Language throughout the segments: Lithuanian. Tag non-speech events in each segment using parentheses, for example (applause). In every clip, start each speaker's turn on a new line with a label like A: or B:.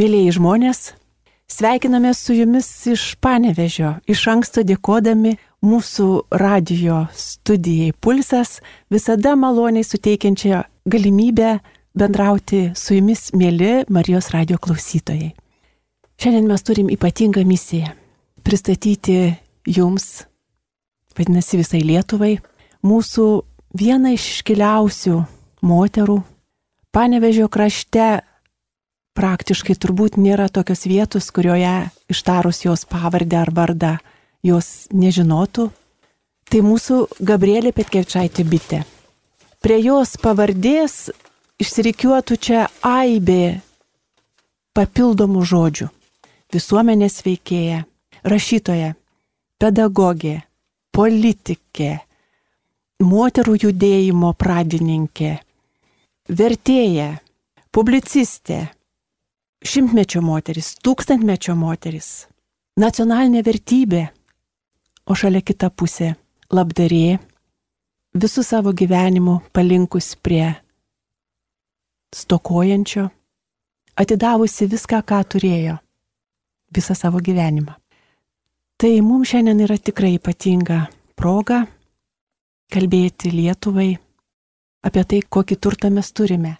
A: Mėlyjei žmonės, sveikiname su jumis iš Panevežio, iš anksto dėkodami mūsų radio studijai Pulsas, visada maloniai suteikiančią galimybę bendrauti su jumis, mėly Marijos radio klausytojai. Šiandien mes turim ypatingą misiją - pristatyti jums, vadinasi visai Lietuvai, mūsų vieną iš iškiliausių moterų. Panevežio krašte praktiškai turbūt nėra tokios vietos, kurioje ištarus jos pavardę ar vardą jos nežinotų. Tai mūsų Gabrielė Petkevičaitė bitė. Prie jos pavardės išsirikiuotų čia aibė papildomų žodžių. Visuomenės veikėja, rašytoja, pedagogė, politikė, moterų judėjimo pradininkė, vertėja, publicistė, šimtmečio moteris, tūkstantmečio moteris, nacionalinė vertybė, o šalia kita pusė - labdarė, visų savo gyvenimu palinkus prie stokojančio, atidavusi viską, ką turėjo, visą savo gyvenimą. Tai mums šiandien yra tikrai ypatinga proga kalbėti Lietuvai apie tai, kokį turtą mes turime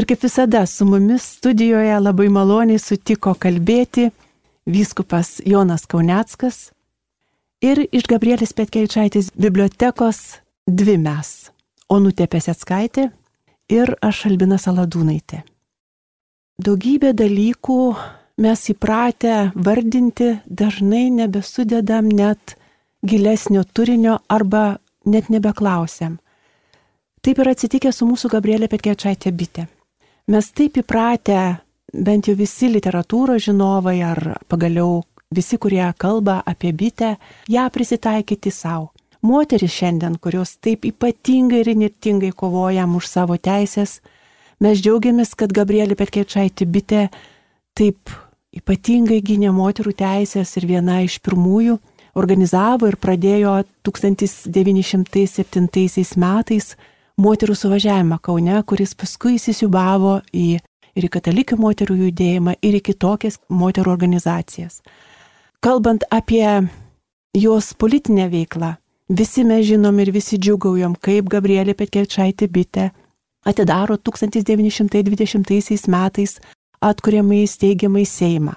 A: Ir kaip visada su mumis studijoje labai maloniai sutiko kalbėti vyskupas Jonas Kauneckas ir iš Gabrielės Petkeičaitės bibliotekos dvi mes - Onutė Pesetskaitė ir aš Albina Saladūnaitė. Daugybė dalykų mes įpratę vardinti dažnai nebesudedam net gilesnio turinio arba net nebeklausiam. Taip yra atsitikę su mūsų Gabrielė Petkeičaitė bitė. Mes taip įpratę, bent jau visi literatūros žinovai ar pagaliau visi, kurie kalba apie bitę, ją prisitaikyti savo. Moteris šiandien, kurios taip ypatingai ir nirtingai kovojam už savo teisės, mes džiaugiamės, kad Gabrielė Petkeičaitė bitė taip ypatingai gynė moterų teisės ir viena iš pirmųjų organizavo ir pradėjo 1907 metais moterų suvažiavimą Kaune, kuris paskui įsisiubavo į ir į katalikių moterų judėjimą, ir į kitokias moterų organizacijas. Kalbant apie jos politinę veiklą, visi mes žinom ir visi džiugaujom, kaip Gabrielė Petkelčaitė bitė atidaro 1920 metais atkuriamai steigiamai Seimą,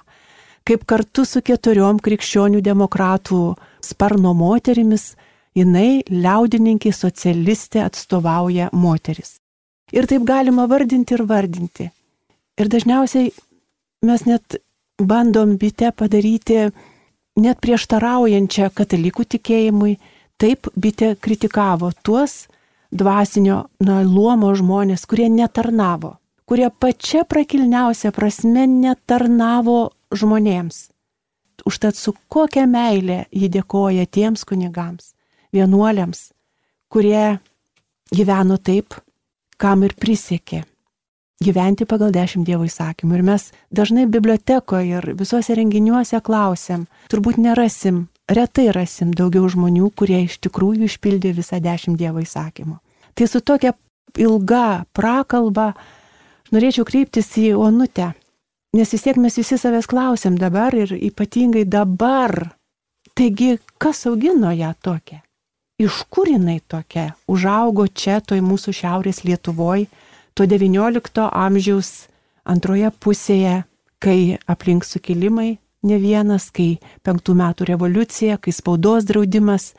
A: kaip kartu su keturiom krikščionių demokratų sparno moterimis jinai liaudininkė socialistė atstovauja moteris. Ir taip galima vardinti ir vardinti. Ir dažniausiai mes net bandom bitę padaryti net prieštaraujančią katalikų tikėjimui. Taip bitė kritikavo tuos dvasinio na, luomo žmonės, kurie netarnavo, kurie pačia prakilniausia prasme netarnavo žmonėms. Užtat su kokia meilė jį dėkoja tiems kunigams, vienuoliams, kurie gyveno taip, kam ir prisiekė gyventi pagal dešimt Dievo įsakymų. Ir mes dažnai bibliotekoje ir visuose renginiuose klausim, turbūt nerasim, retai rasim daugiau žmonių, kurie iš tikrųjų išpildė visą dešimt Dievo įsakymų. Tai su tokia ilga prakalba norėčiau kreiptis į Onutę, nes vis tiek mes visi savęs klausim dabar ir ypatingai dabar. Taigi, kas augino ją tokią? Iš kur jinai tokia užaugo čia, toj mūsų šiaurės Lietuvoje, to XIX amžiaus antroje pusėje, kai aplink sukilimai ne vienas, kai penktų metų revoliucija, kai spaudos draudimas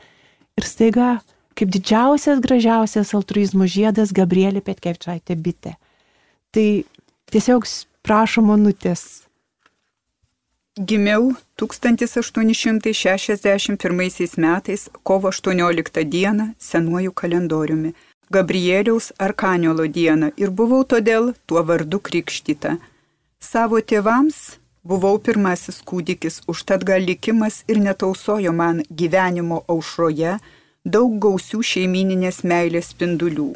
A: ir staiga, kaip didžiausias, gražiausias altruizmo žiedas Gabrielė Petkevčiaitė bitė. Tai tiesiog prašom monutės
B: Gimiau 1861 metais kovo 18 dieną senuoju kalendoriumi, Gabrieliaus Arkaniolo dieną ir buvau todėl tuo vardu krikštyta. Savo tėvams buvau pirmasis kūdikis, užtat gal likimas ir netausojo man gyvenimo aušroje daug gausių šeimininės meilės spindulių.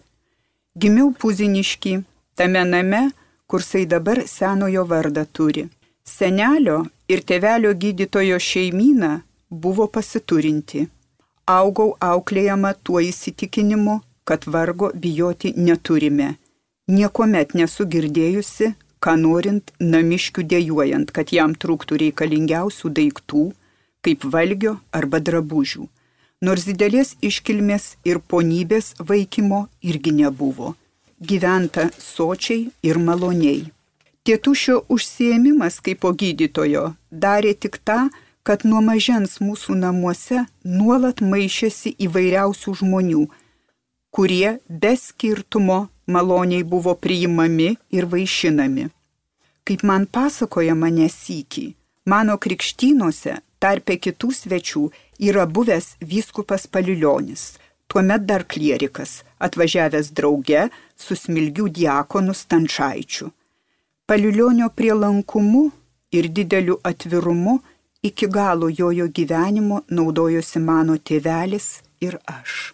B: Gimiau puziniški, tame name, kursai dabar senojo vardą turi. Senelio ir tėvelio gydytojo šeimyna buvo pasiturinti. Augau auklėjama tuo įsitikinimu, kad vargo bijoti neturime. Niekuomet nesu girdėjusi, ką norint namiškių dėjojant, kad jam trūktų reikalingiausių daiktų, kaip valgio arba drabužių. Nors didelės iškilmės ir ponybės vaikimo irgi nebuvo. Gyventa sočiai ir maloniai. Tėtušio užsiemimas kaip po gydytojo darė tik tą, kad nuo mažens mūsų namuose nuolat maišėsi įvairiausių žmonių, kurie be skirtumo maloniai buvo priimami ir vaišinami. Kaip man pasakoja mane sykį, mano krikštynuose tarpe kitų svečių yra buvęs vyskupas Palilionis, tuomet dar klierikas, atvažiavęs drauge su smilgių diakonu Stančaičiu. Palilionio prielankumu ir dideliu atvirumu iki galo jojo gyvenimo naudojosi mano tėvelis ir aš.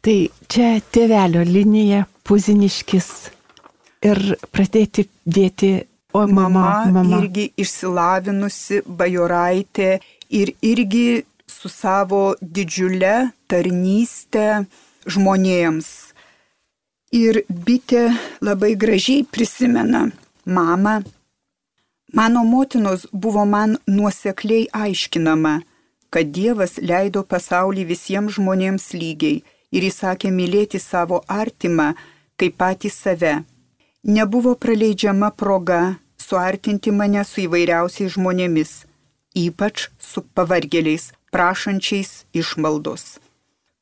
A: Tai čia tėvelio linija, puziniškis ir pradėti dėti, o mama,
B: Mama,
A: mama.
B: irgi išsilavinusi bajoraitė ir irgi su savo didžiulė tarnystė žmonėms. Ir bitė labai gražiai prisimena mamą. Mano motinos buvo man nuosekliai aiškinama, kad Dievas leido pasaulį visiems žmonėms lygiai ir įsakė mylėti savo artimą kaip patį save. Nebuvo praleidžiama proga suartinti mane su įvairiausiais žmonėmis, ypač su pavargėliais, prašančiais išmaldos.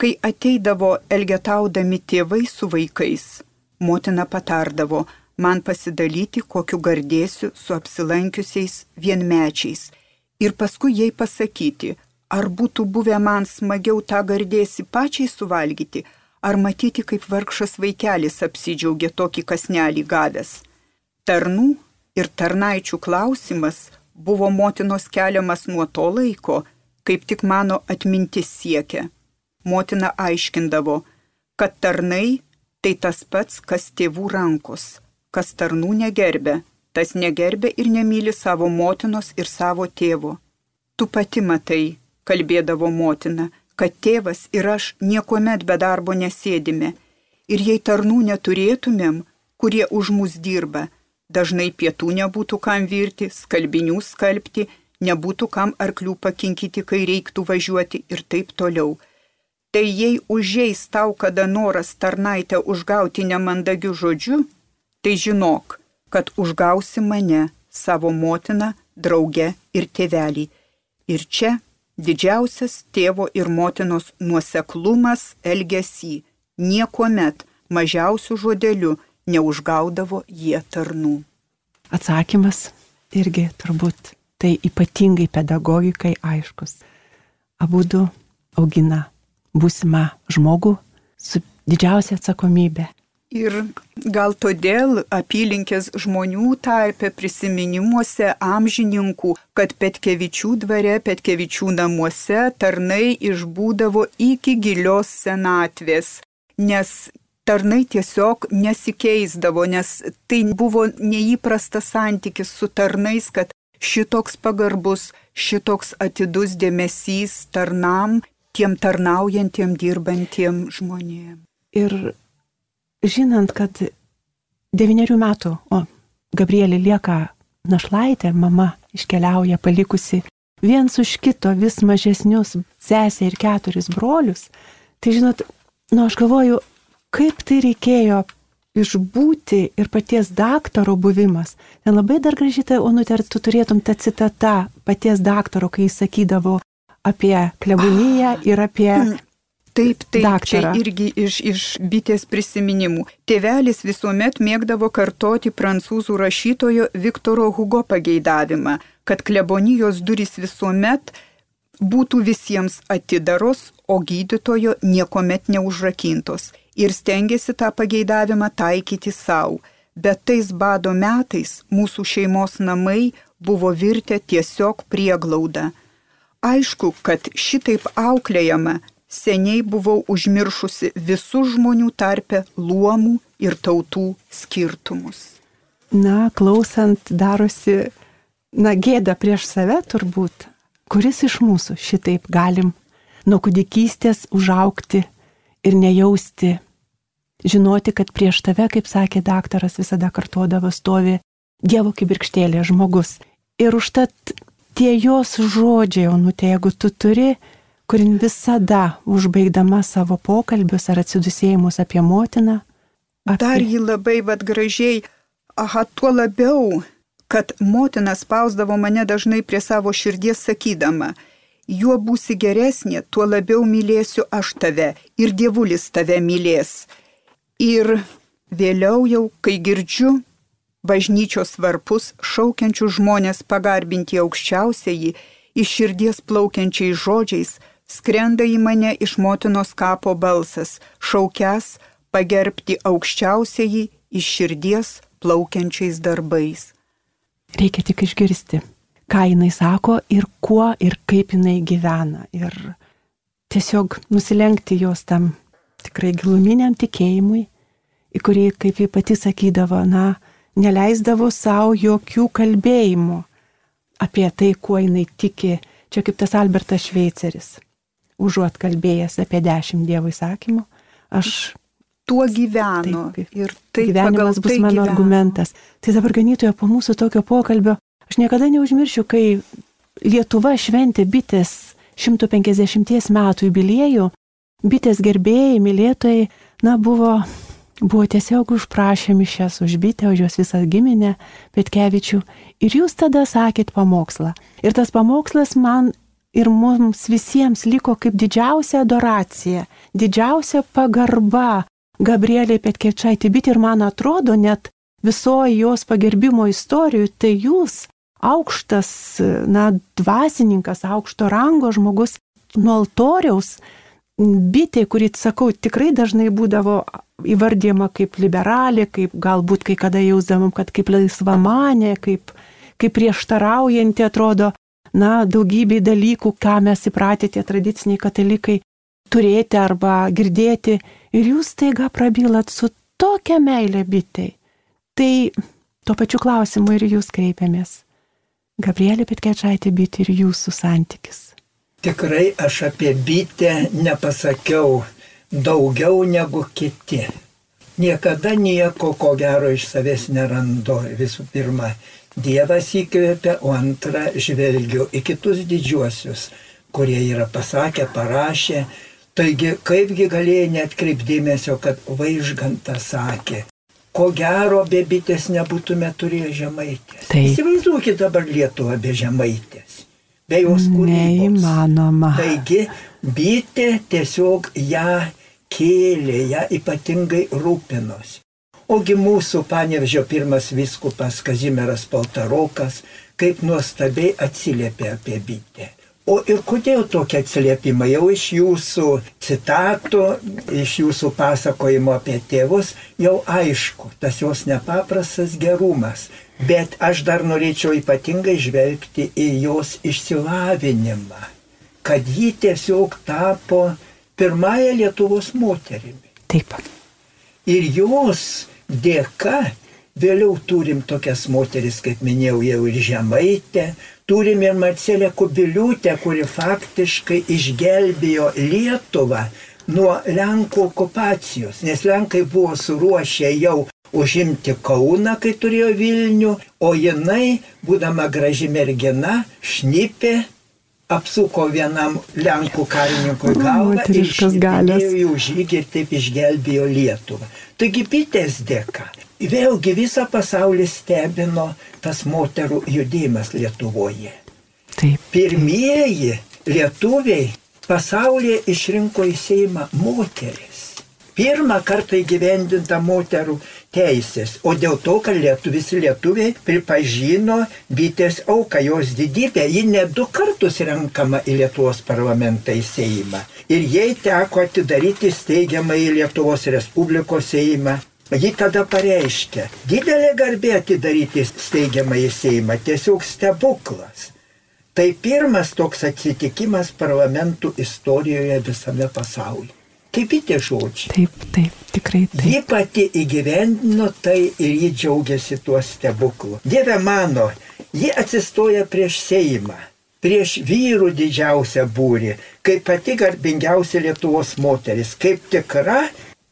B: Kai ateidavo elgetaudami tėvai su vaikais, motina patardavo man pasidalyti kokiu gardėsiu su apsilankiusiais vienmečiais ir paskui jai pasakyti, ar būtų buvę man smagiau tą gardėsi pačiai suvalgyti, ar matyti, kaip vargšas vaikelis apsidžiaugia tokį kasnelį gavęs. Tarnų ir tarnaičių klausimas buvo motinos keliamas nuo to laiko, kaip tik mano atmintis siekia. Motina aiškindavo, kad tarnai tai tas pats, kas tėvų rankos, kas tarnų negerbė, tas negerbė ir nemyli savo motinos ir savo tėvo. Tu pati matai, kalbėdavo motina, kad tėvas ir aš niekuomet be darbo nesėdime. Ir jei tarnų neturėtumėm, kurie už mus dirba, dažnai pietų nebūtų kam virti, skalbinių skalbti, nebūtų kam arklių pakinkyti, kai reiktų važiuoti ir taip toliau. Tai jei užeis tau kada noras tarnaitę užgauti nemandagių žodžių, tai žinok, kad užgausi mane, savo motiną, draugę ir tėvelį. Ir čia didžiausias tėvo ir motinos nuoseklumas elgesy. Niekuomet mažiausių žodelių neužgaudavo jie tarnų.
A: Atsakymas irgi turbūt tai ypatingai pedagogikai aiškus. Abu du augina būsimą žmogų su didžiausia atsakomybė.
B: Ir gal todėl apylinkės žmonių tarpe prisiminimuose amžininkų, kad Petkevičių dvare, Petkevičių namuose tarnai išbūdavo iki gilios senatvės, nes tarnai tiesiog nesikeisdavo, nes tai buvo neįprastas santykis su tarnais, kad šitoks pagarbus, šitoks atidus dėmesys tarnam, tiem tarnaujantiem, dirbantiem žmonėm.
A: Ir žinant, kad devyniarių metų, o Gabrielė lieka našlaitė, mama iškeliauja palikusi viens už kito vis mažesnius sesę ir keturis brolius, tai žinot, nu aš galvoju, kaip tai reikėjo išbūti ir paties daktaro buvimas. Ten labai dar gražiai, tai, Onutė, ar tu turėtum tą citatą paties daktaro, kai jis sakydavo apie kleboniją ir apie (clears throat)
B: Taip, taip,
A: Daktarą.
B: čia irgi iš, iš bitės prisiminimų. Tėvelis visuomet mėgdavo kartoti prancūzų rašytojo Viktoro Hugo pageidavimą, kad klebonijos durys visuomet būtų visiems atidaros, o gydytojo niekuomet neužrakintos. Ir stengiasi tą pageidavimą taikyti savo. Bet tais bado metais mūsų šeimos namai buvo virtę tiesiog prieglauda. Aišku, kad šitaip auklėjama seniai buvau užmiršusi visų žmonių tarpe luomų ir tautų skirtumus.
A: Na, klausant, darosi, na, gėda prieš save turbūt. Kuris iš mūsų šitaip galim nuo kūdikystės užaukti ir nejausti, žinoti, kad prieš tave, kaip sakė daktaras, visada kartuodavo stovi Dievo kibirkštėlė žmogus. Ir užtat tie jos žodžiai, onutė, jeigu tu turi, kurin visada užbaigdama savo pokalbius ar atsidusėjimus apie motiną.
B: Apie... Dar jį labai vad gražiai, aha, tuo labiau, kad motina spausdavo mane dažnai prie savo širdies sakydama, juo būsi geresnė, tuo labiau mylėsiu aš tave ir dievulis tave mylės. Ir vėliau jau, kai girdžiu bažnyčios varpus šaukiančių žmonės pagarbinti aukščiausiai, iš širdies plaukiančiais žodžiais, skrenda į mane iš motinos kapo balsas, šaukęs pagerbti aukščiausiai iš širdies plaukiančiais darbais.
A: Reikia tik išgirsti, ką jinai sako ir kuo ir kaip jinai gyvena. Ir tiesiog nusilenkti jos tam tikrai giluminiam tikėjimui, į kurį, kaip ji pati sakydavo, na, neleisdavo savo jokių kalbėjimų apie tai, kuo jinai tiki. Čia kaip tas Albertas Šveiceris, užuot kalbėjęs apie dešimt Dievo įsakymų, aš
B: tuo gyvenu. Taip, ir
A: taip gyvenimas bus tai mano gyvenu. argumentas. Tai dabar ganytojo po mūsų tokio pokalbio, aš niekada neužmiršiu, kai Lietuva šventė bitės 150 metų jubiliejų, bitės gerbėjai, mylėtojai, na, buvo buvo tiesiog užprašę mišęs už bitę, už jos visą giminę, Petkevičių. Ir jūs tada sakėt pamokslą. Ir tas pamokslas man ir mums visiems liko kaip didžiausia adoracija, didžiausia pagarba Gabrieliai Petkevičiaitį bitį. Ir man atrodo, net visoji jos pagerbimo istorijų, tai jūs aukštas, na, dvasininkas, aukšto rango žmogus nuo altoriaus bitė, kuri, sakau, tikrai dažnai būdavo įvardyjama kaip liberalė, kaip galbūt kai kada jausdamam, kad kaip laisvamanė, kaip, kaip prieštaraujanti atrodo, na, daugybė dalykų, ką mes įpratę tie tradiciniai katalikai turėti arba girdėti. Ir jūs taiga prabylat su tokia meilė bitai. Tai tuo pačiu klausimu ir jūs kreipiamės. Gabrielė Pitkečiaitė bitė ir jūsų santykis.
C: Tikrai aš apie bitę nepasakiau daugiau negu kiti. Niekada nieko ko gero iš savęs nerandu. Visų pirma, Dievas įkvėpia, o antra, žvelgiu į kitus didžiuosius, kurie yra pasakę, parašę. Taigi, kaipgi galėjai netkreipdėmėsio, kad vaižganta sakė, ko gero be bitės nebūtume turėję žemaitės. Taip. Įsivaizduokit dabar Lietuvą be žemaitės be jos kūrybos.
A: Neįmanoma.
C: Taigi bitė tiesiog ją kėlė, ją ypatingai rūpinosi. Ogi mūsų panevežio pirmas viskupas Kazimieras Paltarokas kaip nuostabiai atsiliepė apie bitę. O ir kodėl tokie atsiliepimai? Jau iš jūsų citatų, iš jūsų pasakojimo apie tėvus, jau aišku, tas jos nepaprastas gerumas. Bet aš dar norėčiau ypatingai žvelgti į jos išsilavinimą, kad ji tiesiog tapo pirmąją Lietuvos moterimi.
A: Taip.
C: Ir jos dėka Vėliau turim tokias moteris, kaip minėjau, jau ir Žemaitę, turim ir Marcelę Kubiliūtę, kuri faktiškai išgelbėjo Lietuvą nuo Lenkų okupacijos, nes Lenkai buvo suruošę jau užimti Kauną, kai turėjo Vilnių, o jinai, būdama graži mergina, šnipė, apsuko vienam Lenkų karininkui galvą ir išgelbėjo jų žygį ir taip išgelbėjo Lietuvą. Taigi bitės dėka Vėlgi visą pasaulį stebino tas moterų judėjimas Lietuvoje.
A: Taip.
C: Pirmieji lietuviai pasaulyje išrinko į Seimą moteris. Pirmą kartą įgyvendinta moterų teisės, o dėl to, kad lietuvis lietuviai pripažino bitės auką, jos didybę, ji net du kartus renkama į Lietuvos parlamentą į Seimą. Ir jai teko atidaryti steigiamą į Lietuvos Respublikos Seimą Ji tada pareiškia, didelė garbė atidaryti steigiamą į Seimą, tiesiog stebuklas. Tai pirmas toks atsitikimas parlamentų istorijoje visame pasaulyje. Kaip tie žodžiai?
A: Taip, taip, tikrai taip.
C: Ji pati įgyvendino tai ir ji džiaugiasi tuo stebuklu. Dieve mano, ji atsistoja prieš Seimą, prieš vyrų didžiausią būrį, kaip pati garbingiausia Lietuvos moteris, kaip tikra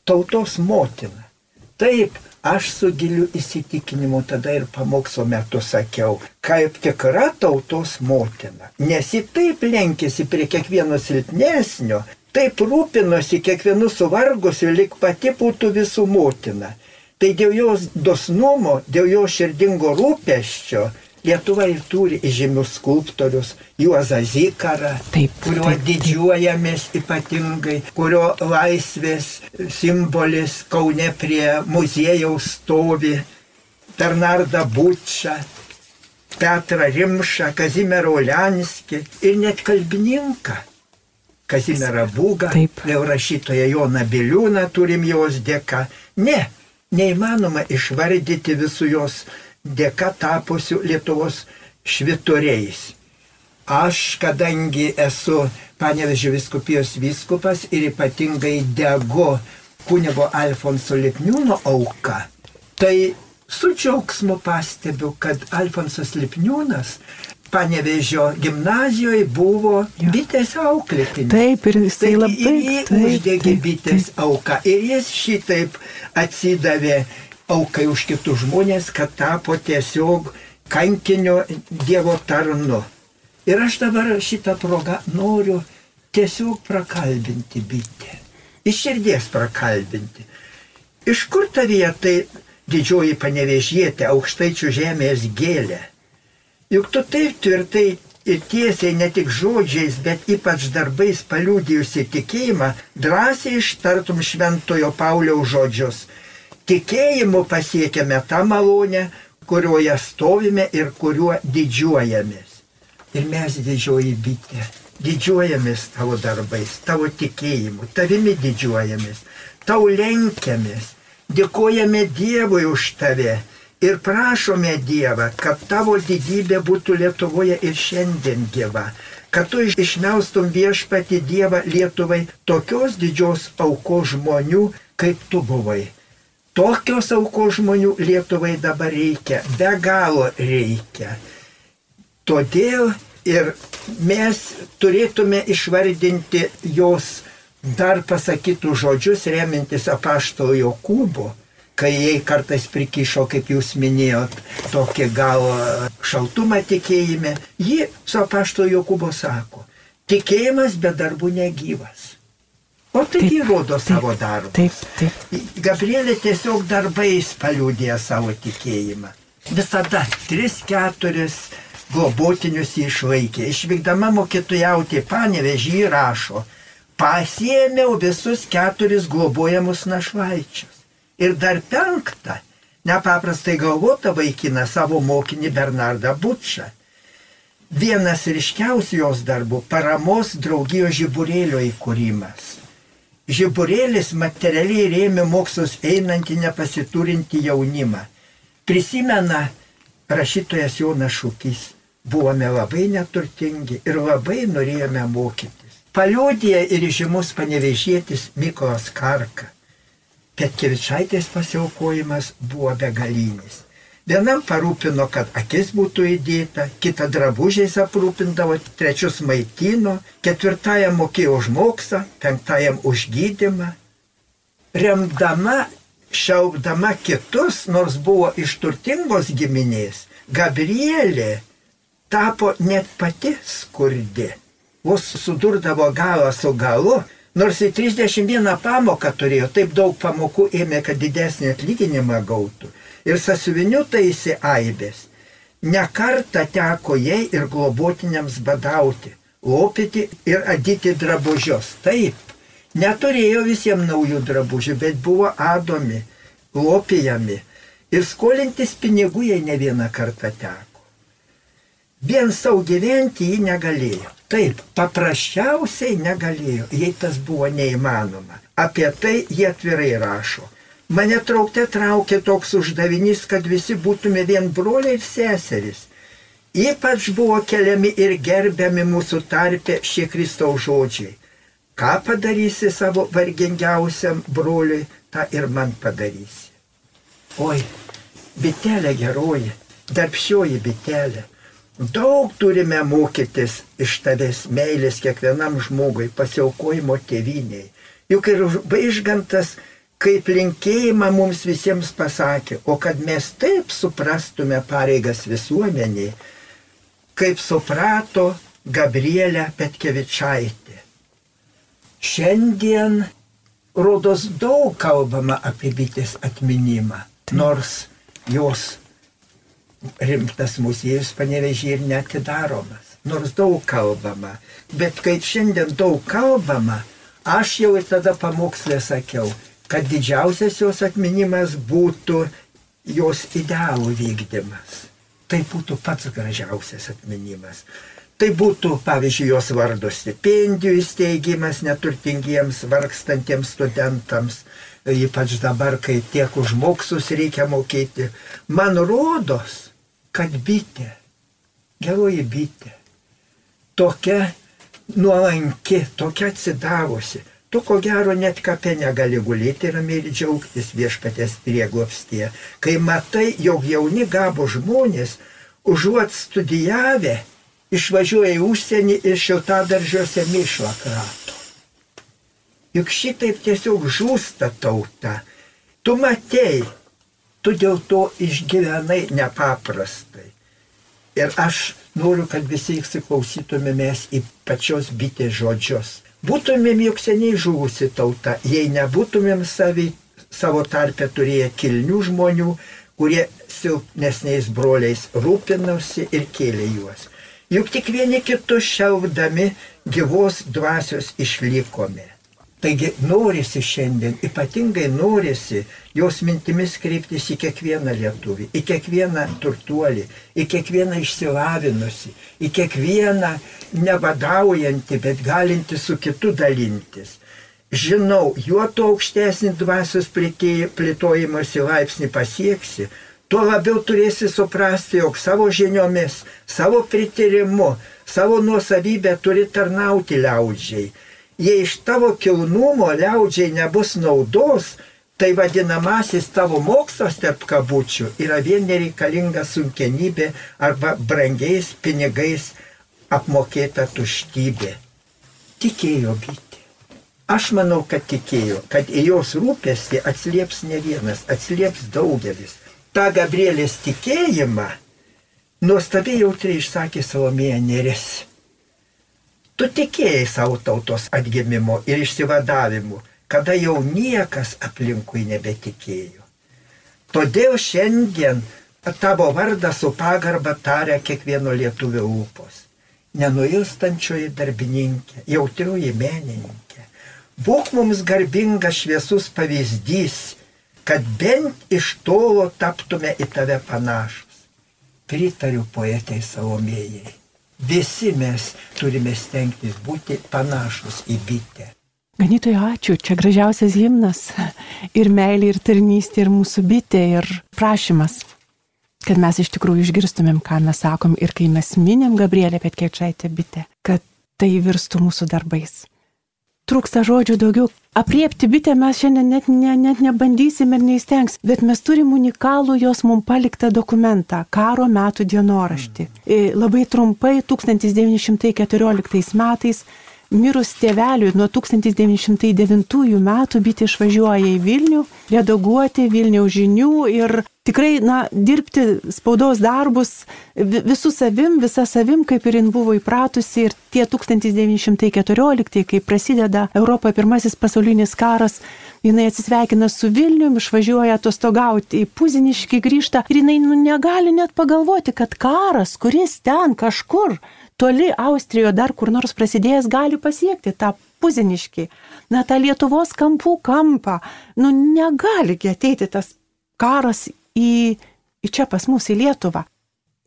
C: tautos motina. Taip, Aš su giliu įsitikinimu tada ir pamokslo metu sakiau, kaip tikra tautos motina. Nes ji taip lenkėsi prie kiekvieno silpnesnio, taip rūpinosi kiekvienu suvargusiu, lik pati būtų visų motina. Tai dėl jos dosnumo, dėl jos širdingo rūpeščio Lietuva ir turi įžymius skulptorius, Juozą Zikarą,
A: Taip,
C: kuriuo
A: taip, taip.
C: didžiuojamės ypatingai, kurio laisvės simbolis Kaune prie muziejaus stovi, Bernardą Bučą, Petrą Rimšą, Kazimierą Olenskį ir net kalbininką. Kazimierą Būgą, vėl rašytoją Joną Biliūną turim jos dėka. Ne, neįmanoma išvardyti visų jos dėka tapusių Lietuvos švitoriais. Aš, kadangi esu Panevežio viskupijos viskupas ir ypatingai degu kunigo Alfonso Lipniūno auka, tai su džiaugsmu pastebiu, kad Alfonsas Lipniūnas Panevežio gimnazijoje buvo bitės auklėtinis.
A: Taip, ir jisai labai.
C: ir jį
A: taip,
C: uždegė
A: taip,
C: bitės auka. Ir jis šitaip atsidavė aukai už kitus žmonės, kad tapo tiesiog kankinio Dievo tarnu. Ir aš dabar šitą progą noriu tiesiog prakalbinti bitę. Iš širdies prakalbinti. Iš kur ta vieta didžioji panevežietė aukštaičių žemės gėlė? Juk tu taip tvirtai ir tiesiai ne tik žodžiais, bet ypač darbais paliūdėjusi tikėjimą, drąsiai ištartum šventojo Pauliaus žodžius. Tikėjimu pasiekėme tą malonę, kurioje stovime ir kuriuo didžiuojamės. Ir mes didžioji bitė, didžiuojamės tavo darbais, tavo tikėjimu, tavimi didžiuojamės, tau lenkiamės, dėkojame Dievui už tave ir prašome Dievą, kad tavo didybė būtų Lietuvoje ir šiandien gyva, kad tu išmelstum viešpati Dievą Lietuvai tokios didžios aukos žmonių, kaip tu buvai. Tokios aukos žmonių Lietuvai dabar reikia, be galo reikia. Todėl ir mes turėtume išvardinti jos dar pasakytų žodžius, remintis apaštalo Jokūbo, kai jai kartais prikišo, kaip jūs minėjot, tokį gal šaltumą tikėjime, ji su apaštalo Jokūbo sako, tikėjimas be darbų negyvas. O tai įrodo
A: taip,
C: savo darbą.
A: Taip, taip.
C: Gabrielė tiesiog darbais paliūdė savo tikėjimą. Visada 3-4 globotinius jį išlaikė. Išvykdama mokytojauti panevežį rašo, pasiėmiau visus keturis globojamus našlaičius. Ir dar penktą, nepaprastai galvota vaikina savo mokinį Bernardą Bučą. Vienas ryškiausių jos darbų - paramos draugijos žiburėlio įkūrimas. Žiburėlis materialiai rėmė mokslus einantį nepasiturinti jaunimą. Prisimena rašytojas Jonas Šūkis, buvome labai neturtingi ir labai norėjome mokytis. Paliodė ir žymus panevežėtis Mykolas Karka. Petkevičaitės pasiaukojimas buvo begalinis. Vienam parūpino, kad akis būtų įdėta, kitą drabužiais aprūpindavo, trečius maitino, ketvirtajam mokėjo už moksą, penktajam už gydimą. Remdama, šiaupdama kitus, nors buvo iš turtingos giminės, Gabrielė tapo net pati skurdi. Vos sudurdavo galą su galu, nors į 31 pamoką turėjo, taip daug pamokų ėmė, kad didesnį atlyginimą gautų ir sasiviniu taisi aibės. Nekarta teko jai ir globotiniams badauti, lopyti ir adyti drabužius. Taip, neturėjo visiems naujų drabužių, bet buvo adomi, lopijami ir skolintis pinigų jai ne vieną kartą teko. Vien savo gyventi ji negalėjo. Taip, paprasčiausiai negalėjo, jei tas buvo neįmanoma. Apie tai jie atvirai rašo. Mane traukte traukė toks uždavinys, kad visi būtume vien broliai ir seserys. Ypač buvo keliami ir gerbiami mūsų tarpe šie Kristaus žodžiai. Ką padarysi savo vargingiausiam broliui, tą ir man padarysi. Oi, bitelė geroji, darbšioji bitelė. Daug turime mokytis iš tavęs meilės kiekvienam žmogui, pasiaukojimo tėviniai. Juk ir vaižgantas kaip linkėjimą mums visiems pasakė, o kad mes taip suprastume pareigas visuomeniai, kaip suprato Gabrielė Petkevičaitė. Šiandien rodos daug kalbama apie bitės atminimą, nors jos rimtas muziejus panevežė ir netidaromas, nors daug kalbama. Bet kai šiandien daug kalbama, aš jau ir tada pamokslė sakiau, kad didžiausias jos atminimas būtų jos idealų vykdymas. Tai būtų pats gražiausias atminimas. Tai būtų, pavyzdžiui, jos vardo stipendijų įsteigimas neturtingiems, vargstantiems studentams, ypač dabar, kai tiek už mokslus reikia mokėti. Man rodos, kad bitė, geroji bitė, tokia nuolanki, tokia atsidavusi, tu ko gero net kapė negali gulėti ramiai ir džiaugtis viešpatės prieglopstie, kai matai, jog jauni gabo žmonės, užuot studijavę, išvažiuoja į užsienį ir šiltadaržiuose mišlą krato. Juk šitaip tiesiog žūsta tauta. Tu matei, tu dėl to išgyvenai nepaprastai. Ir aš noriu, kad visi įsiklausytumėmės į pačios bitės žodžius. Būtumėm juk seniai žuvusi tauta, jei nebūtumėm savi, savo tarpę turėję kilnių žmonių, kurie silpnesniais broliais rūpinosi ir kėlė juos. Juk tik vieni kitus šiaudami gyvos dvasios išlikome. Taigi norisi šiandien, ypatingai norisi jos mintimis kreiptis į kiekvieną lietuvį, į kiekvieną turtuolį, į kiekvieną išsilavinusi, į kiekvieną nevadaujantį, bet galinti su kitu dalintis. Žinau, juo to aukštesnį dvasios plėtojimosi laipsnį pasieksi, tuo labiau turėsi suprasti, jog savo žiniomis, savo prityrimu, savo nuosavybę turi tarnauti liaudžiai. Jei iš tavo kilnumo liaudžiai nebus naudos, tai vadinamasis tavo mokslas tarp kabučių yra vien nereikalinga sunkenybė arba brangiais pinigais apmokėta tuštybė. Tikėjo bitė. Aš manau, kad tikėjo, kad į jos rūpestį atslieps ne vienas, atslieps daugelis tą Gabrielės tikėjimą nuostabiai jautriai išsakė Salomėja Neris. Tu tikėjai savo tautos atgimimo ir išsivadavimu, kada jau niekas aplinkui nebetikėjo. Todėl šiandien tavo vardą su pagarba taria kiekvieno lietuvio ūpos. Nenuilstančioji darbininkė, jautrioji menininkė. Būk mums garbingas šviesus pavyzdys kad bent iš tolo taptume į tave panašus. Pritariu poetai Salomėjai. Visi mes turime stengtis būti panašus į bitę.
A: Ganytojai, ačiū, čia gražiausias himnas. Ir meilė, ir tarnystė, ir mūsų bitė, ir prašymas, kad mes iš tikrųjų išgirstumėm, ką mes sakom ir kai mes minėm Gabrielę Petkiečiaitę bitę, kad tai virstų mūsų darbais trūksta žodžių daugiau. Apriepti bitę mes šiandien net, ne, net nebandysim ir neįstengs, bet mes turim unikalų jos mums paliktą dokumentą - karo metų dienoraštį. Mm. Labai trumpai 1914 metais mirus tėveliui nuo 1909 metų bitė išvažiuoja į Vilnių, redaguoti Vilniaus žinių ir tikrai, na, dirbti spaudos darbus visų savim, visa savim, kaip ir jin buvo įpratusi. Ir tie 1914, kai prasideda Europoje pirmasis pasaulinis karas, jinai atsisveikina su Vilniumi, išvažiuoja atostogauti į Puziniškį, grįžta ir jinai nu, negali net pagalvoti, kad karas, kuris ten kažkur, toli Austrijoje dar kur nors prasidėjęs gali pasiekti tą puziniškį, na tą Lietuvos kampų kampą. Nu negali ateiti tas karas į, į čia pas mus į Lietuvą.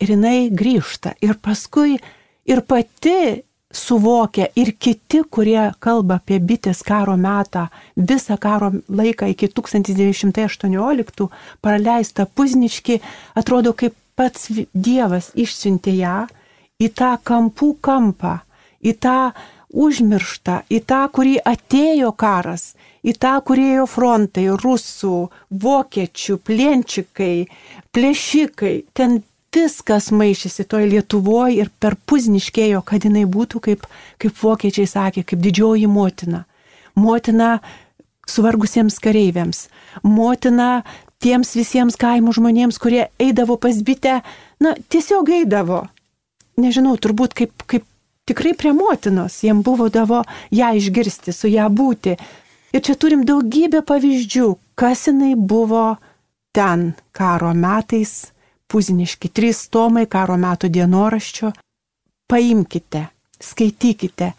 A: Ir jinai grįžta. Ir paskui ir pati suvokia ir kiti, kurie kalba apie bitės karo metą, visą karo laiką iki 1918 praleistą puzniški, atrodo kaip pats Dievas išsiuntė ją į tą kampų kampą, į tą užmirštą, į tą, kurį atėjo karas, į tą, kurį ėjo frontai, rusų, vokiečių, plienčikai, plėšikai, ten viskas maišėsi toj Lietuvoje ir per puzniškėjo, kad jinai būtų, kaip, kaip vokiečiai sakė, kaip didžioji motina. Motina suvargusiems kareiviams, motina tiems visiems kaimų žmonėms, kurie eidavo pas bitę, na, tiesiog eidavo. Nežinau, turbūt kaip, kaip tikrai prie motinos, jiem buvo davo ją išgirsti, su ją būti. Ir čia turim daugybę pavyzdžių, kas jinai buvo ten karo metais, puziniški trys tomai karo metų dienoraščio. Paimkite, skaitykite.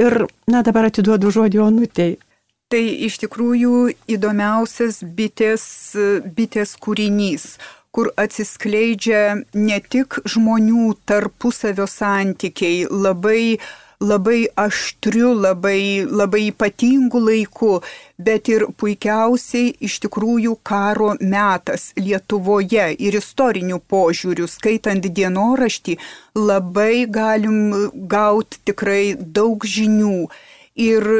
A: Ir, na, dabar atiduodu žodį Onutei.
B: Tai iš tikrųjų įdomiausias bitės, bitės kūrinys, kur atsiskleidžia ne tik žmonių tarpusavio santykiai, labai labai aštriu, labai, labai ypatingu laiku, bet ir puikiausiai iš tikrųjų karo metas Lietuvoje ir istorinių požiūrių, skaitant dienoraštį, labai galim gauti tikrai daug žinių. Ir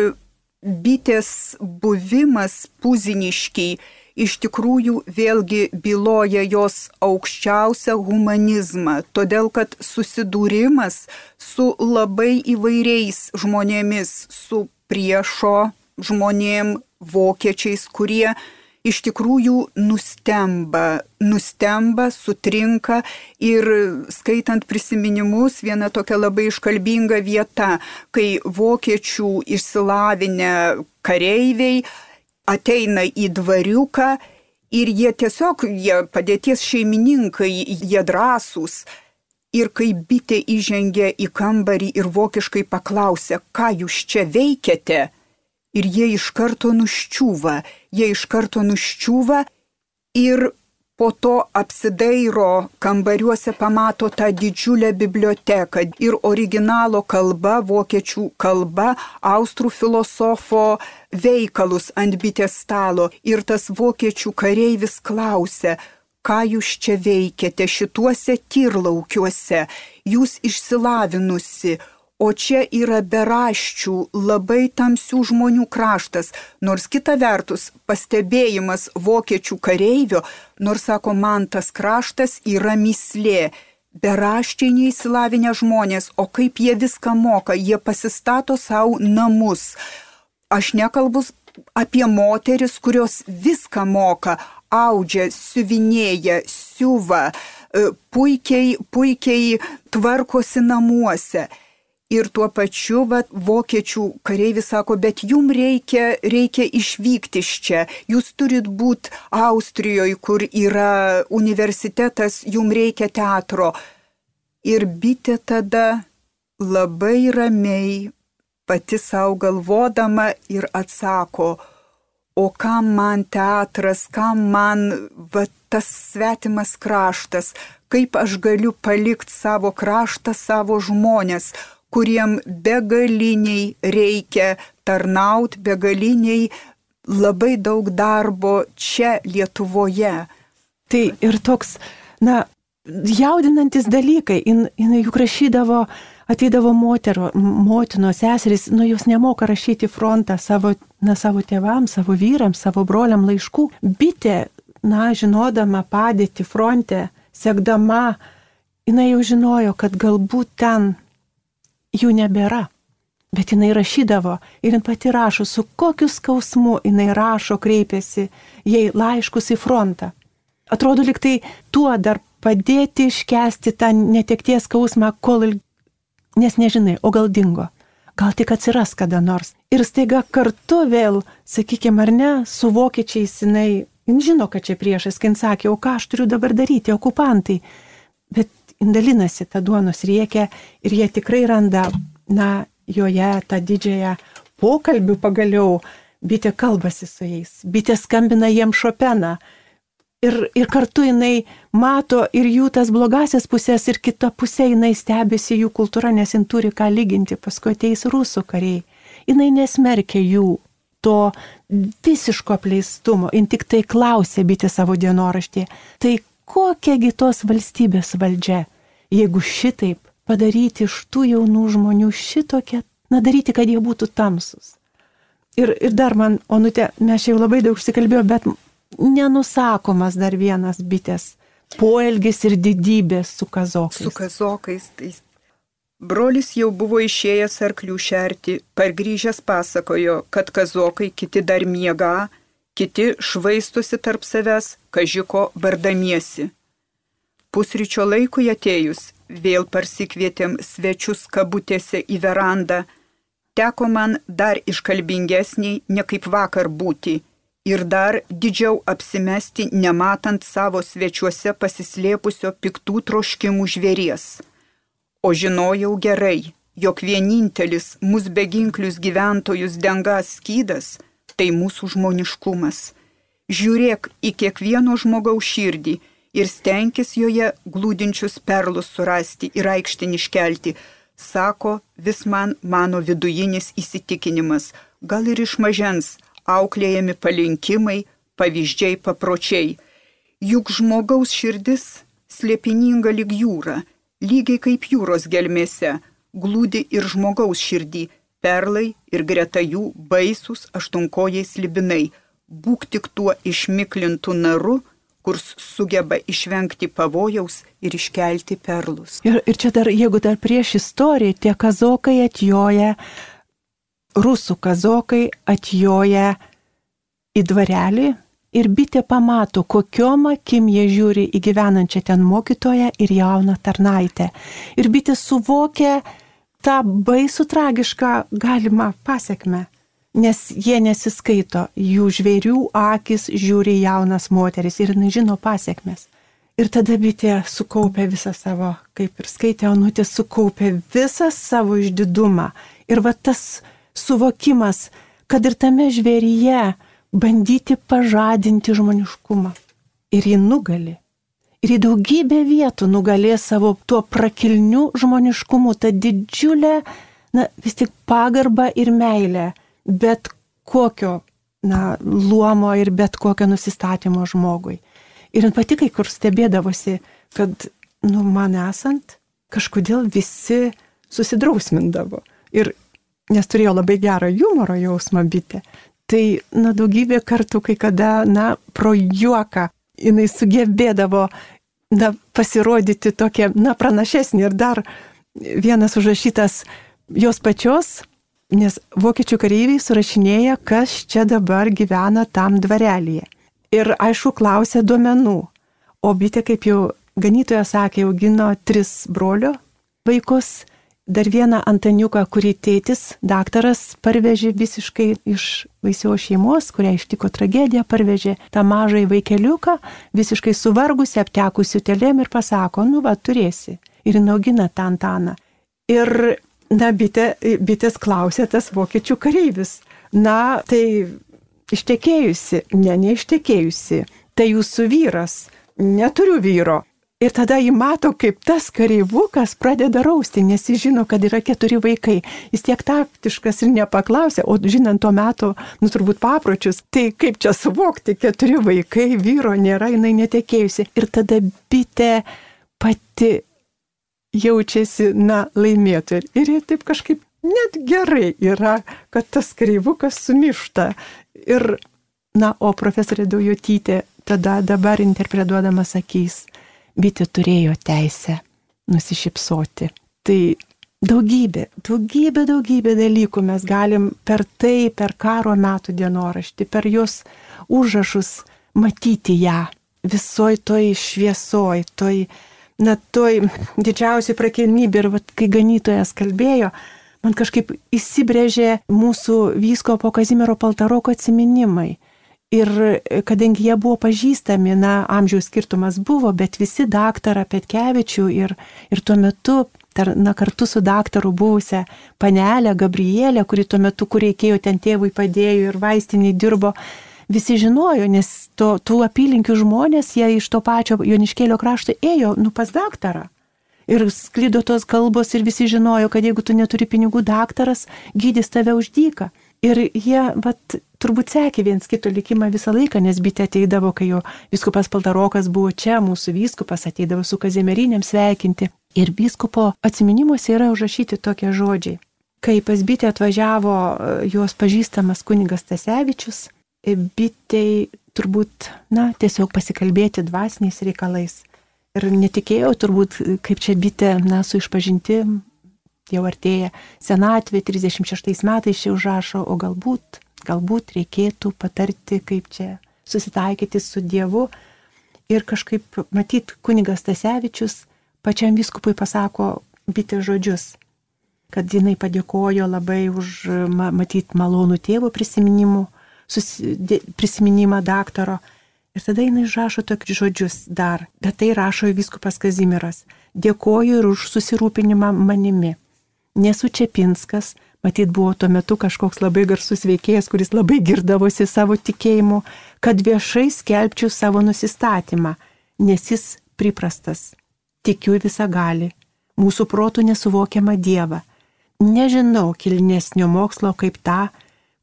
B: bitės buvimas puziniškiai iš tikrųjų vėlgi byloja jos aukščiausią humanizmą, todėl kad susidūrimas su labai įvairiais žmonėmis, su priešo žmonėm, vokiečiais, kurie iš tikrųjų nustemba, nustemba, sutrinka ir skaitant prisiminimus, viena tokia labai iškalbinga vieta, kai vokiečių išsilavinę kareiviai ateina į dvariuką ir jie tiesiog, jie padėties šeimininkai, jie drąsūs. Ir kai bitė įžengia į kambarį ir vokiškai paklausia, ką jūs čia veikiate, ir jie iš karto nuščiūva, jie iš karto nuščiūva ir po to apsidairo kambariuose pamato tą didžiulę biblioteką ir originalo kalba, vokiečių kalba, austrų filosofo veikalus ant bitės stalo. Ir tas vokiečių kareivis klausia, ką jūs čia veikiate šituose tyrlaukiuose, jūs išsilavinusi, O čia yra beraščių, labai tamsių žmonių kraštas, nors kita vertus pastebėjimas vokiečių kareivio, nors sako, man tas kraštas yra mislė. Beraščiai neįsilavinę žmonės, o kaip jie viską moka, jie pasistato savo namus. Aš nekalbu apie moteris, kurios viską moka, audžia, siuvinėja, siuva, e, puikiai, puikiai tvarkosi namuose. Ir tuo pačiu, va, vokiečių kareivis sako, bet jum reikia, reikia išvykti iš čia, jūs turit būti Austrijoje, kur yra universitetas, jum reikia teatro. Ir bitė tada labai ramiai, pati savo galvodama ir atsako, o kam man teatras, kam man va, tas svetimas kraštas, kaip aš galiu palikti savo kraštą, savo žmonės, kuriem begaliniai reikia tarnauti, begaliniai labai daug darbo čia Lietuvoje.
A: Tai ir toks, na, jaudinantis dalykai, jin, jinai juk rašydavo, ateidavo moterų, motinos seserys, nu jos nemoka rašyti frontą savo, na, savo tėvams, savo vyrams, savo broliam laiškų. Bitė, na, žinodama padėti fronte, sekdama, jinai jau žinojo, kad galbūt ten jų nebėra. Bet jinai rašydavo ir jin pati rašo, su kokiu skausmu jinai rašo, kreipiasi jai laiškus į frontą. Atrodo, liktai tuo dar padėti iškesti tą netekties skausmą, kol il... nes nežinai, o gal dingo. Gal tik atsiras kada nors. Ir staiga kartu vėl, sakykime, ar ne, su vokiečiais jinai, jin žino, kad čia priešas, kai jin sakė, o ką aš turiu dabar daryti, okupantai. Bet dalinasi tą duonos riekę ir jie tikrai randa, na, joje tą didžiąją pokalbių pagaliau, bitė kalbasi su jais, bitė skambina jiem šopeną. Ir, ir kartu jinai mato ir jų tas blogasias pusės, ir kita pusė jinai stebisi jų kultūra, nes jin turi ką lyginti, paskui ateis rusų kariai. Jinai nesmerkia jų to visiško apleistumo, jin tik tai klausė bitė savo dienoraštį. Tai kokiagi tos valstybės valdžia, jeigu šitaip padaryti iš tų jaunų žmonių šitokią, na daryti, kad jie būtų tamsus. Ir, ir dar man, onute, mes jau labai daug užsikalbėjome, bet nenusakomas dar vienas bitės poelgis ir didybė su kazokais.
B: Su kazokais. Tai Brolis jau buvo išėjęs arklių šerti, pargrįžęs pasakojo, kad kazokai kiti dar miega, kiti švaistosi tarp savęs, kažiko bardamiesi. Pusryčio laikui atėjus, vėl parsikvietėm svečius kabutėse į verandą, teko man dar iškalbingesniai, ne kaip vakar būti, ir dar didžiau apsimesti, nematant savo svečiuose pasislėpusio piktų troškimų žvėries o žinojau gerai, jog vienintelis mūsų beginklius gyventojus dengas skydas - tai mūsų žmoniškumas. Žiūrėk į kiekvieno žmogaus širdį ir stenkis joje glūdinčius perlus surasti ir aikštin iškelti, sako vis man mano vidujinis įsitikinimas, gal ir iš mažens auklėjami palinkimai, pavyzdžiai, papročiai. Juk žmogaus širdis slėpininga lyg jūra lygiai kaip jūros gelmėse, glūdi ir žmogaus širdį, perlai ir greta jų baisus aštunkojai slibinai. Būk tik tuo išmiklintų naru, kur sugeba išvengti pavojaus ir iškelti perlus.
A: Ir, ir čia dar, jeigu dar prieš istoriją, tie kazokai atjoja, rusų kazokai atjoja į dvarelį, ir bitė pamato, kokiom akim jie žiūri į gyvenančią ten mokytoją ir jauną tarnaitę. Ir bitė suvokia tą baisų tragišką galimą pasiekmę, nes jie nesiskaito, jų žvėrių akis žiūri jaunas moteris ir nežino pasiekmes. Ir tada bitė sukaupė visą savo, kaip ir skaitė Onutė, sukaupė visą savo išdidumą. Ir va tas suvokimas, kad ir tame žvėryje, bandyti pažadinti žmoniškumą. Ir ji nugali. Ir į daugybę vietų nugalės savo tuo prakilniu žmoniškumu, tą didžiulę, na, vis tik pagarbą ir meilę, bet kokio, na, luomo ir bet kokio nusistatymo žmogui. Ir pati kai kur stebėdavosi, kad, nu, man esant, kažkodėl visi susidrausmindavo. Ir nes turėjo labai gerą humoro jausmą bitė, Tai, na, daugybė kartų, kai kada, na, pro juoką jinai sugebėdavo, na, pasirodyti tokia, na, pranašesnė ir dar vienas užrašytas jos pačios, nes vokiečių kareiviai surašinėja, kas čia dabar gyvena tam dvarelėje. Ir aišku, klausė duomenų. O bitė, kaip jau ganytoja sakė, augino tris brolio vaikus dar vieną Antaniuką, kurį tėtis, daktaras, parvežė visiškai iš vaisiaus šeimos, kurią ištiko tragedija, parvežė tą mažąjį vaikeliuką, visiškai suvargusi, aptekusi telėm ir pasako, nu va, turėsi. Ir inaugina tą Antaną. Ir, na, bitė, bitės klausė tas vokiečių kareivis. Na, tai ištekėjusi, ne, neištekėjusi, tai jūsų vyras. Neturiu vyro. Ir tada jį mato, kaip tas kareivukas pradeda rausti, nes jis žino, kad yra keturi vaikai. Jis tiek taktiškas ir nepaklausė, o žinant tuo metu, nu turbūt papročius, tai kaip čia suvokti, keturi vaikai, vyro nėra, jinai netekėjusi. Ir tada bitė pati jaučiasi, na, laimėtų. Ir jie taip kažkaip net gerai yra, kad tas kareivukas sumišta. Ir, na, o profesorė Daujotytė tada dabar interpretuodama sakys, bitė turėjo teisę nusišypsoti. Tai daugybė, daugybė, daugybė dalykų mes galim per tai, per karo metų dienoraštį, per jos užrašus matyti ją visoj toj šviesoj, toj, na, toj didžiausiai prakilnybė ir vat, kai ganytojas kalbėjo, man kažkaip įsibrėžė mūsų vysko po Kazimiero Paltaroko atsiminimai. Ir e, kadangi jie buvo pažįstami, na, amžiaus skirtumas buvo, bet visi daktarą Petkevičių ir, ir tuo metu, tar, na, kartu su daktaru buvusią panelę Gabrielę, kuri tuo metu, kur reikėjo ten tėvui padėjo ir vaistiniai dirbo, visi žinojo, nes to, tų apylinkių žmonės, jie iš to pačio Joniškėlio krašto ėjo, nu, pas daktarą. Ir sklydo tos kalbos ir visi žinojo, kad jeigu tu neturi pinigų, daktaras gydys tave už dyką. Ir jie, vat, turbūt sekė viens kito likimą visą laiką, nes bitė ateidavo, kai jo viskupas Paltarokas buvo čia, mūsų viskupas ateidavo su kazimerinėm sveikinti. Ir viskupo atminimuose yra užrašyti tokie žodžiai. Kai pas bitę atvažiavo e, jos pažįstamas kunigas Tasevičius, bitei turbūt, na, tiesiog pasikalbėti dvasiniais reikalais. Ir netikėjau turbūt, kaip čia bitė, na, su išpažinti jau artėja senatvė, 36 metais čia užrašo, o galbūt, galbūt reikėtų patarti, kaip čia susitaikyti su Dievu. Ir kažkaip, matyt, kunigas Tasevičius pačiam viskupui pasako bitė žodžius, kad jinai padėkojo labai už, matyt, malonų tėvo prisiminimų, susi, prisiminimą daktaro. Ir tada jinai išrašo tokius žodžius dar, bet tai rašo viskupas Kazimiras. Dėkoju ir už susirūpinimą manimi. Nesu Čepinskas, matyt buvo tuo metu kažkoks labai garsus veikėjas, kuris labai girdavosi savo tikėjimu, kad viešai skelbčiau savo nusistatymą, nes jis priprastas. Tikiu visą gali, mūsų protų nesuvokiamą Dievą. Nežinau kilnesnio mokslo kaip tą,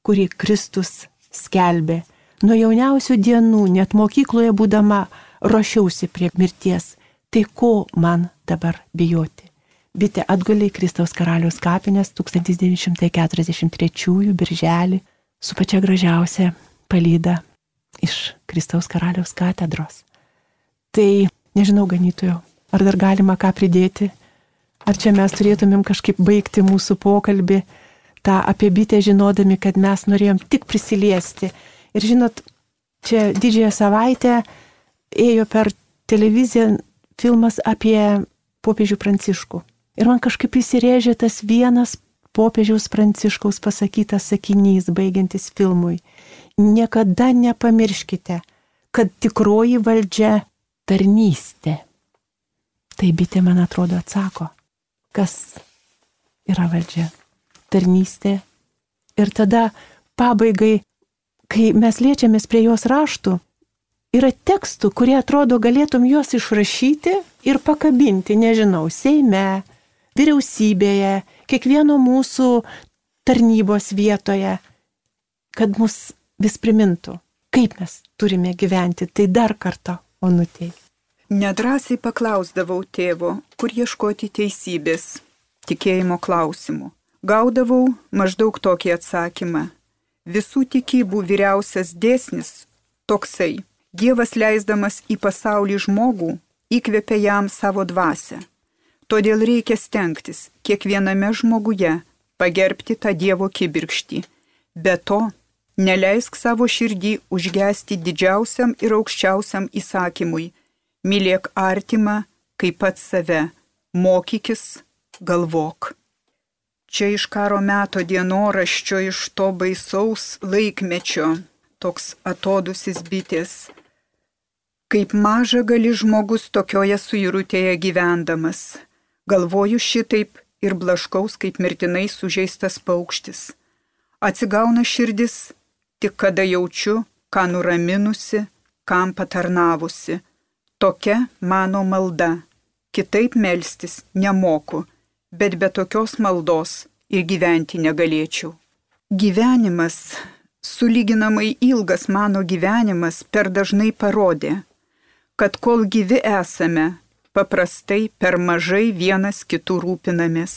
A: kurį Kristus skelbė Nuo jauniausių dienų, net mokykloje būdama, ruošiausi prie mirties. Tai ko man dabar bijoti? Bitė atgulė į Kristaus karalius kapinės 1943 birželį su pačia gražiausia palyda iš Kristaus karaliaus katedros. Tai nežinau, ganytojo, ar dar galima ką pridėti? Ar čia mes turėtumėm kažkaip baigti mūsų pokalbį, tą apie bitę žinodami, kad mes norėjom tik prisiliesti Ir žinot, čia didžiąją savaitę ėjo per televiziją filmas apie popiežių Pranciškų. Ir man kažkaip įsirėžė tas vienas popiežiaus Pranciškaus pasakytas sakinys, baigiantis filmui. Niekada nepamirškite, kad tikroji valdžia tarnystė. Tai bitė, man atrodo, atsako, kas yra valdžia. Tarnystė. Ir tada pabaigai kai mes liečiamės prie jos raštų, yra tekstų, kurie atrodo galėtum juos išrašyti ir pakabinti, nežinau, Seime, vyriausybėje, kiekvieno mūsų tarnybos vietoje, kad mus vis primintų, kaip mes turime gyventi. Tai dar kartą, onutėjai.
B: Nedrasiai paklausdavau tėvo, kur ieškoti teisybės, tikėjimo klausimų. Gaudavau maždaug tokį atsakymą visų tikybų vyriausias dėsnis toksai. Dievas leisdamas į pasaulį žmogų įkvėpia jam savo dvasę. Todėl reikia stengtis kiekviename žmoguje pagerbti tą Dievo kibirkštį. Be to, neleisk savo širdį užgesti didžiausiam ir aukščiausiam įsakymui - mylėk artimą kaip pats save, mokykis, galvok. Čia iš karo meto dienoraščio, iš to baisaus laikmečio, toks atodusis bitės. Kaip maža gali žmogus tokioje suirutėje gyvendamas. Galvoju šitaip ir blaškaus kaip mirtinai sužeistas paukštis. Atsigauna širdis, tik kada jaučiu, ką nuraminusi, kam patarnavusi. Tokia mano malda. Kitaip melstis nemoku bet be tokios maldos ir gyventi negalėčiau. Gyvenimas, sulyginamai ilgas mano gyvenimas per dažnai parodė, kad kol gyvi esame, paprastai per mažai vienas kitų rūpinamės,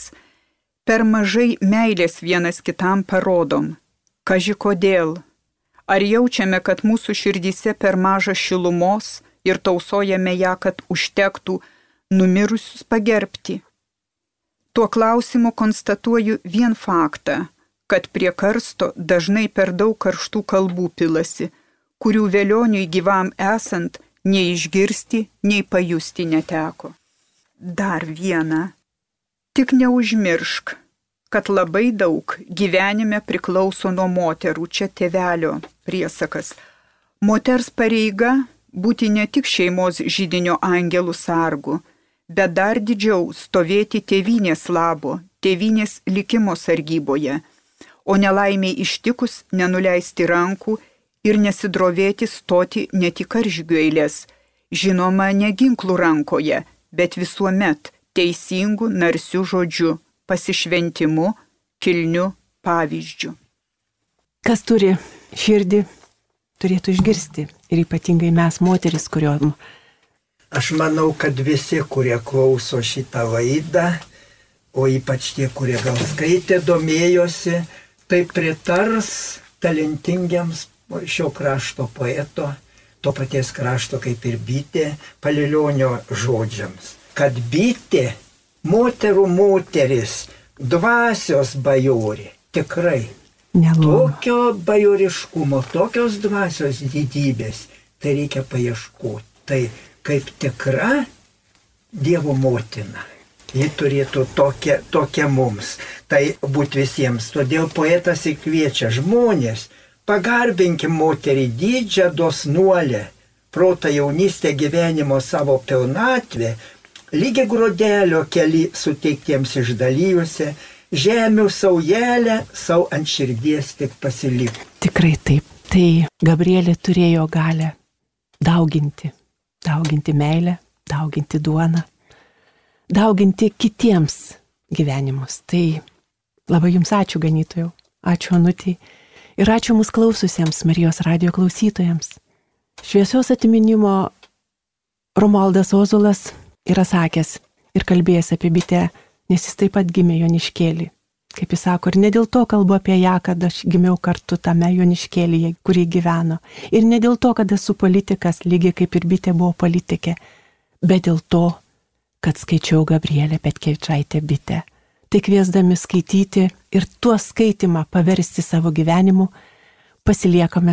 B: per mažai meilės vienas kitam parodom. Kaži kodėl? Ar jaučiame, kad mūsų širdyse per maža šilumos ir tausojame ją, kad užtektų numirusius pagerbti? Tuo klausimu konstatuoju vien faktą, kad prie karsto dažnai per daug karštų kalbų pilasi, kurių vėlioniui gyvam esant nei išgirsti, nei pajusti neteko. Dar viena. Tik neužmiršk, kad labai daug gyvenime priklauso nuo moterų, čia tėvelio priesakas. Moters pareiga būti ne tik šeimos žydinio angelų sargu, bet dar didžiau stovėti tėvynės labo, tėvynės likimo sargyboje, o nelaimiai ištikus nenuleisti rankų ir nesidrovėti stoti ne tik karžygių eilės, žinoma, ne ginklų rankoje, bet visuomet teisingų narsių žodžių, pasišventimu, kilniu pavyzdžiu.
A: Kas turi širdį, turėtų išgirsti ir ypatingai mes, moteris, kuriuom
C: Aš manau, kad visi, kurie klauso šitą laidą, o ypač tie, kurie gal skaitė, domėjosi, tai pritars talentingiams šio krašto poeto, to paties krašto kaip ir bitė, palilionio žodžiams. Kad bitė, moterų moteris, dvasios bajorė, tikrai.
A: Neloma.
C: Tokio bajoriškumo, tokios dvasios didybės, tai reikia paieškoti. Tai kaip tikra Dievo motina. Ji turėtų tokia, tokia mums. Tai būti visiems. Todėl poetas įkviečia žmonės, pagarbinkim moterį didžią dosnuolę, protą jaunystę gyvenimo savo pilnatvę, lygiai grodelio keli suteiktiems išdalyjusi, žemių saujelę savo ant širdies tik pasilikti.
A: Tikrai taip. Tai Gabrielė turėjo galę dauginti, dauginti meilę, dauginti duoną, dauginti kitiems gyvenimus. Tai labai jums ačiū ganytojau, ačiū Anutį ir ačiū mūsų klaususiems Marijos radio klausytojams. Šviesios atminimo Romualdas Ozulas yra sakęs ir kalbėjęs apie bitę, nes jis taip pat gimė Joniškėlį. Kaip jis sako, ir ne dėl to kalbu apie ją, kad aš gimiau kartu tame Joniškėlyje, kurį gyveno. Ir ne dėl to, kad esu politikas, lygiai kaip ir bitė buvo politikė, bet dėl to, kad skaičiau Gabrielę Petkevičaitę bitę. Tai kviesdami skaityti ir tuo skaitimą paversti savo gyvenimu, pasiliekame